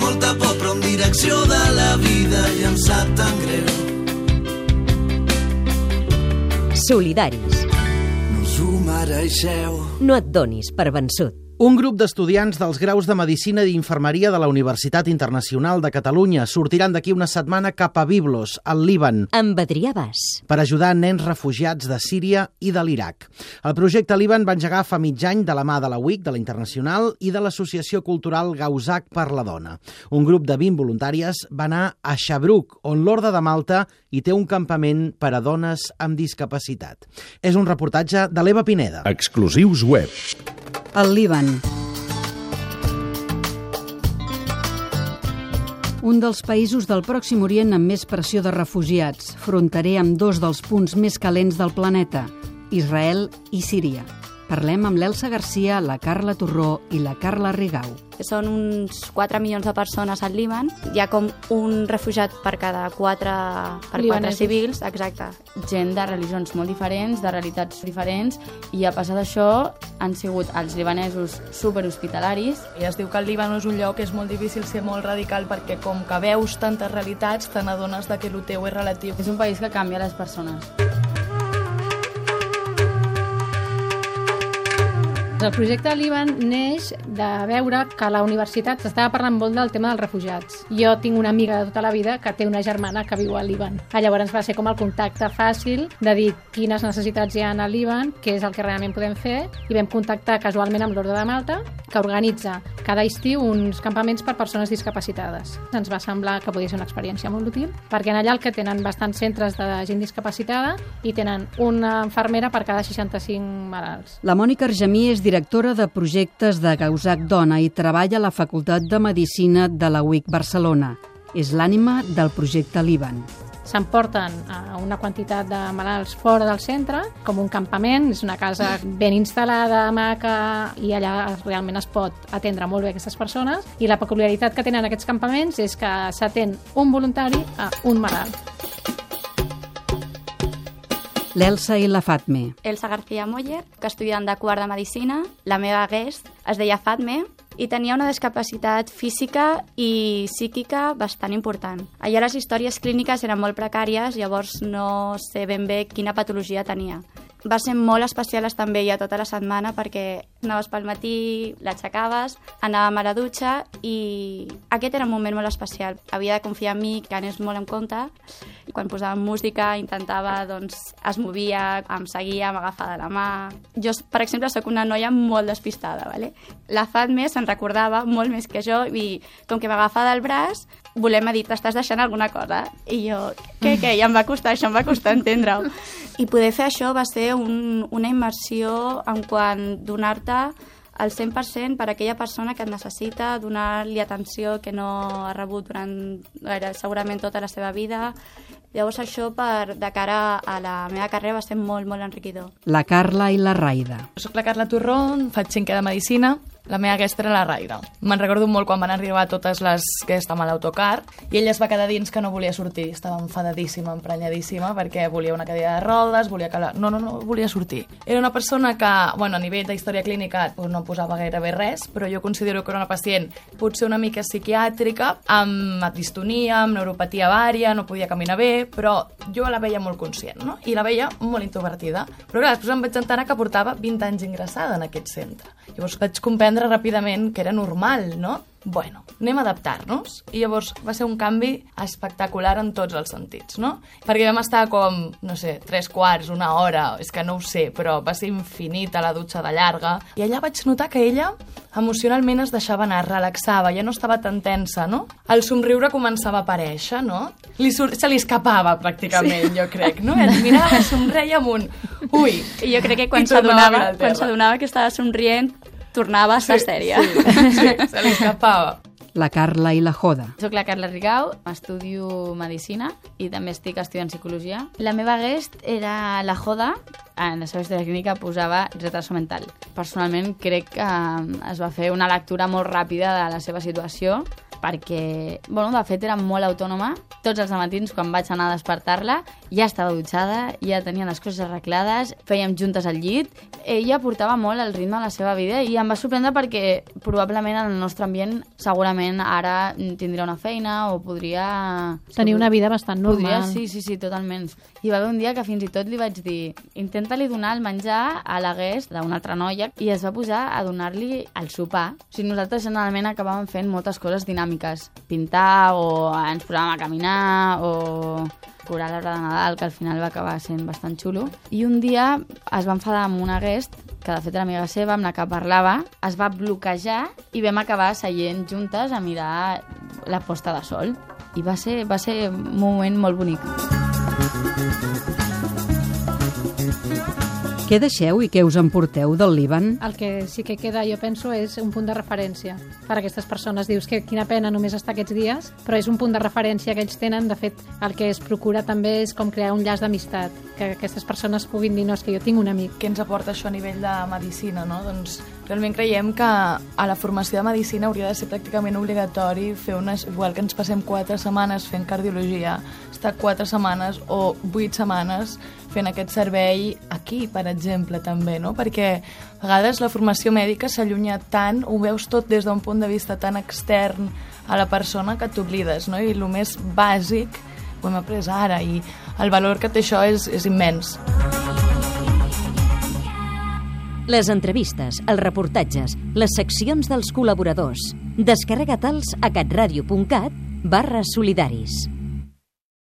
Molta por però en direcció de la vida i em sap tan greu. Solidaris. No us ho mereixeu. No et donis per vençut. Un grup d'estudiants dels graus de Medicina i d'Infermeria de la Universitat Internacional de Catalunya sortiran d'aquí una setmana cap a Biblos, al Líban, Amb Adrià Bas. per ajudar nens refugiats de Síria i de l'Iraq. El projecte Líban va engegar fa mig any de la mà de la UIC, de la Internacional, i de l'Associació Cultural Gauzac per la Dona. Un grup de 20 voluntàries va anar a Xabruc, on l'Orde de Malta hi té un campament per a dones amb discapacitat. És un reportatge de l'Eva Pineda. Exclusius web. El Líban. Un dels països del Pròxim Orient amb més pressió de refugiats, fronterer amb dos dels punts més calents del planeta, Israel i Síria. Parlem amb l'Elsa Garcia, la Carla Torró i la Carla Rigau. Són uns 4 milions de persones al Líban. Hi ha com un refugiat per cada 4, per 4 Libanesos. civils, exacte. Gent de religions molt diferents, de realitats diferents, i a passar d'això han sigut els libanesos superhospitalaris. I es diu que el Líban és un lloc que és molt difícil ser molt radical perquè com que veus tantes realitats te n'adones que el teu és relatiu. És un país que canvia les persones. El projecte de l'Ivan neix de veure que la universitat s'estava parlant molt del tema dels refugiats. Jo tinc una amiga de tota la vida que té una germana que viu a l'Ivan. Llavors va ser com el contacte fàcil de dir quines necessitats hi ha a l'Ivan, què és el que realment podem fer, i vam contactar casualment amb l'Orde de Malta, que organitza cada estiu uns campaments per persones discapacitades. Ens va semblar que podia ser una experiència molt útil, perquè en allà el que tenen bastants centres de gent discapacitada i tenen una infermera per cada 65 malalts. La Mònica Argemí és directora de projectes de Gauzac Dona i treballa a la Facultat de Medicina de la UIC Barcelona. És l'ànima del projecte Líban. s'emporten a una quantitat de malalts fora del centre, com un campament, és una casa ben instal·lada, maca, i allà realment es pot atendre molt bé aquestes persones. I la peculiaritat que tenen aquests campaments és que s'atén un voluntari a un malalt. L'Elsa i la Fatme. Elsa García Moller, que estudiant de quart de Medicina, la meva guest es deia Fatme, i tenia una discapacitat física i psíquica bastant important. Allà les històries clíniques eren molt precàries, llavors no sé ben bé quina patologia tenia. Va ser molt especial estar amb ella tota la setmana perquè anaves pel matí, l'aixecaves, anàvem a la dutxa i aquest era un moment molt especial. Havia de confiar en mi, que anés molt en compte quan posàvem música intentava, doncs, es movia, em seguia, m'agafava de la mà... Jo, per exemple, sóc una noia molt despistada, ¿vale? La Fatme se'n recordava molt més que jo i com que m'agafava del braç, voler-me dir, t'estàs deixant alguna cosa? I jo, què, què? I em va costar, això em va costar entendre-ho. I poder fer això va ser un, una immersió en quant donar-te al 100% per a aquella persona que et necessita, donar-li atenció que no ha rebut durant gaire, segurament tota la seva vida. Llavors això per, de cara a la meva carrera va ser molt, molt enriquidor. La Carla i la Raida. Soc la Carla Torrón, faig cinquè de Medicina, la meva guest era la Raira. Me'n recordo molt quan van arribar totes les guest amb l'autocar i ella es va quedar dins que no volia sortir. Estava enfadadíssima, emprenyadíssima, perquè volia una cadira de rodes, volia que la... No, no, no, volia sortir. Era una persona que, bueno, a nivell d'història clínica pues, no posava gairebé res, però jo considero que era una pacient potser una mica psiquiàtrica, amb distonia, amb neuropatia vària, no podia caminar bé, però jo la veia molt conscient, no? I la veia molt introvertida. Però clar, després em vaig enterar que portava 20 anys ingressada en aquest centre. Llavors vaig comprendre ràpidament que era normal, no? Bueno, anem a adaptar-nos. I llavors va ser un canvi espectacular en tots els sentits, no? Perquè vam estar com, no sé, tres quarts, una hora, és que no ho sé, però va ser infinita la dutxa de llarga. I allà vaig notar que ella emocionalment es deixava anar, relaxava, ja no estava tan tensa, no? El somriure començava a aparèixer, no? Li sur se li escapava, pràcticament, sí. jo crec, no? Et mirava, somreia amb un... Ui! I jo crec que quan s'adonava que estava somrient, tornava a estar sí, sèria. Sí, sí, se li escapava. La Carla i la Joda. Soc la Carla Rigau, estudio Medicina i també estic estudiant Psicologia. La meva guest era la Joda, en la seva història clínica posava retraso mental. Personalment crec que es va fer una lectura molt ràpida de la seva situació perquè, bueno, de fet era molt autònoma. Tots els matins, quan vaig anar a despertar-la, ja estava dutxada, ja tenia les coses arreglades, fèiem juntes al llit. Ella portava molt el ritme de la seva vida i em va sorprendre perquè probablement en el nostre ambient segurament ara tindria una feina o podria... Tenir una vida bastant normal. Podria, sí, sí, sí, totalment. I va haver un dia que fins i tot li vaig dir intenta-li donar el menjar a la guest d'una altra noia i es va posar a donar-li el sopar. O sigui, nosaltres generalment acabàvem fent moltes coses dinàmiques. Pintar o ens posàvem a caminar o curar l'arbre de Nadal, que al final va acabar sent bastant xulo. I un dia es va enfadar amb una guest que de fet era amiga seva, amb la que parlava, es va bloquejar i vam acabar seient juntes a mirar la posta de sol. I va ser, va ser un moment molt bonic. Què deixeu i què us emporteu del Líban? El que sí que queda, jo penso, és un punt de referència per a aquestes persones. Dius que quina pena només estar aquests dies, però és un punt de referència que ells tenen. De fet, el que es procura també és com crear un llaç d'amistat, que aquestes persones puguin dir, no, és que jo tinc un amic. Què ens aporta això a nivell de medicina, no? Doncs realment creiem que a la formació de medicina hauria de ser pràcticament obligatori fer unes... Igual que ens passem quatre setmanes fent cardiologia, estar quatre setmanes o vuit setmanes fent aquest servei aquí, per exemple, també, no? Perquè a vegades la formació mèdica s'allunya tant, ho veus tot des d'un punt de vista tan extern a la persona que t'oblides, no? I el més bàsic ho hem après ara i el valor que té això és, és immens. Les entrevistes, els reportatges, les seccions dels col·laboradors. Descarrega-te'ls a catradio.cat barra solidaris.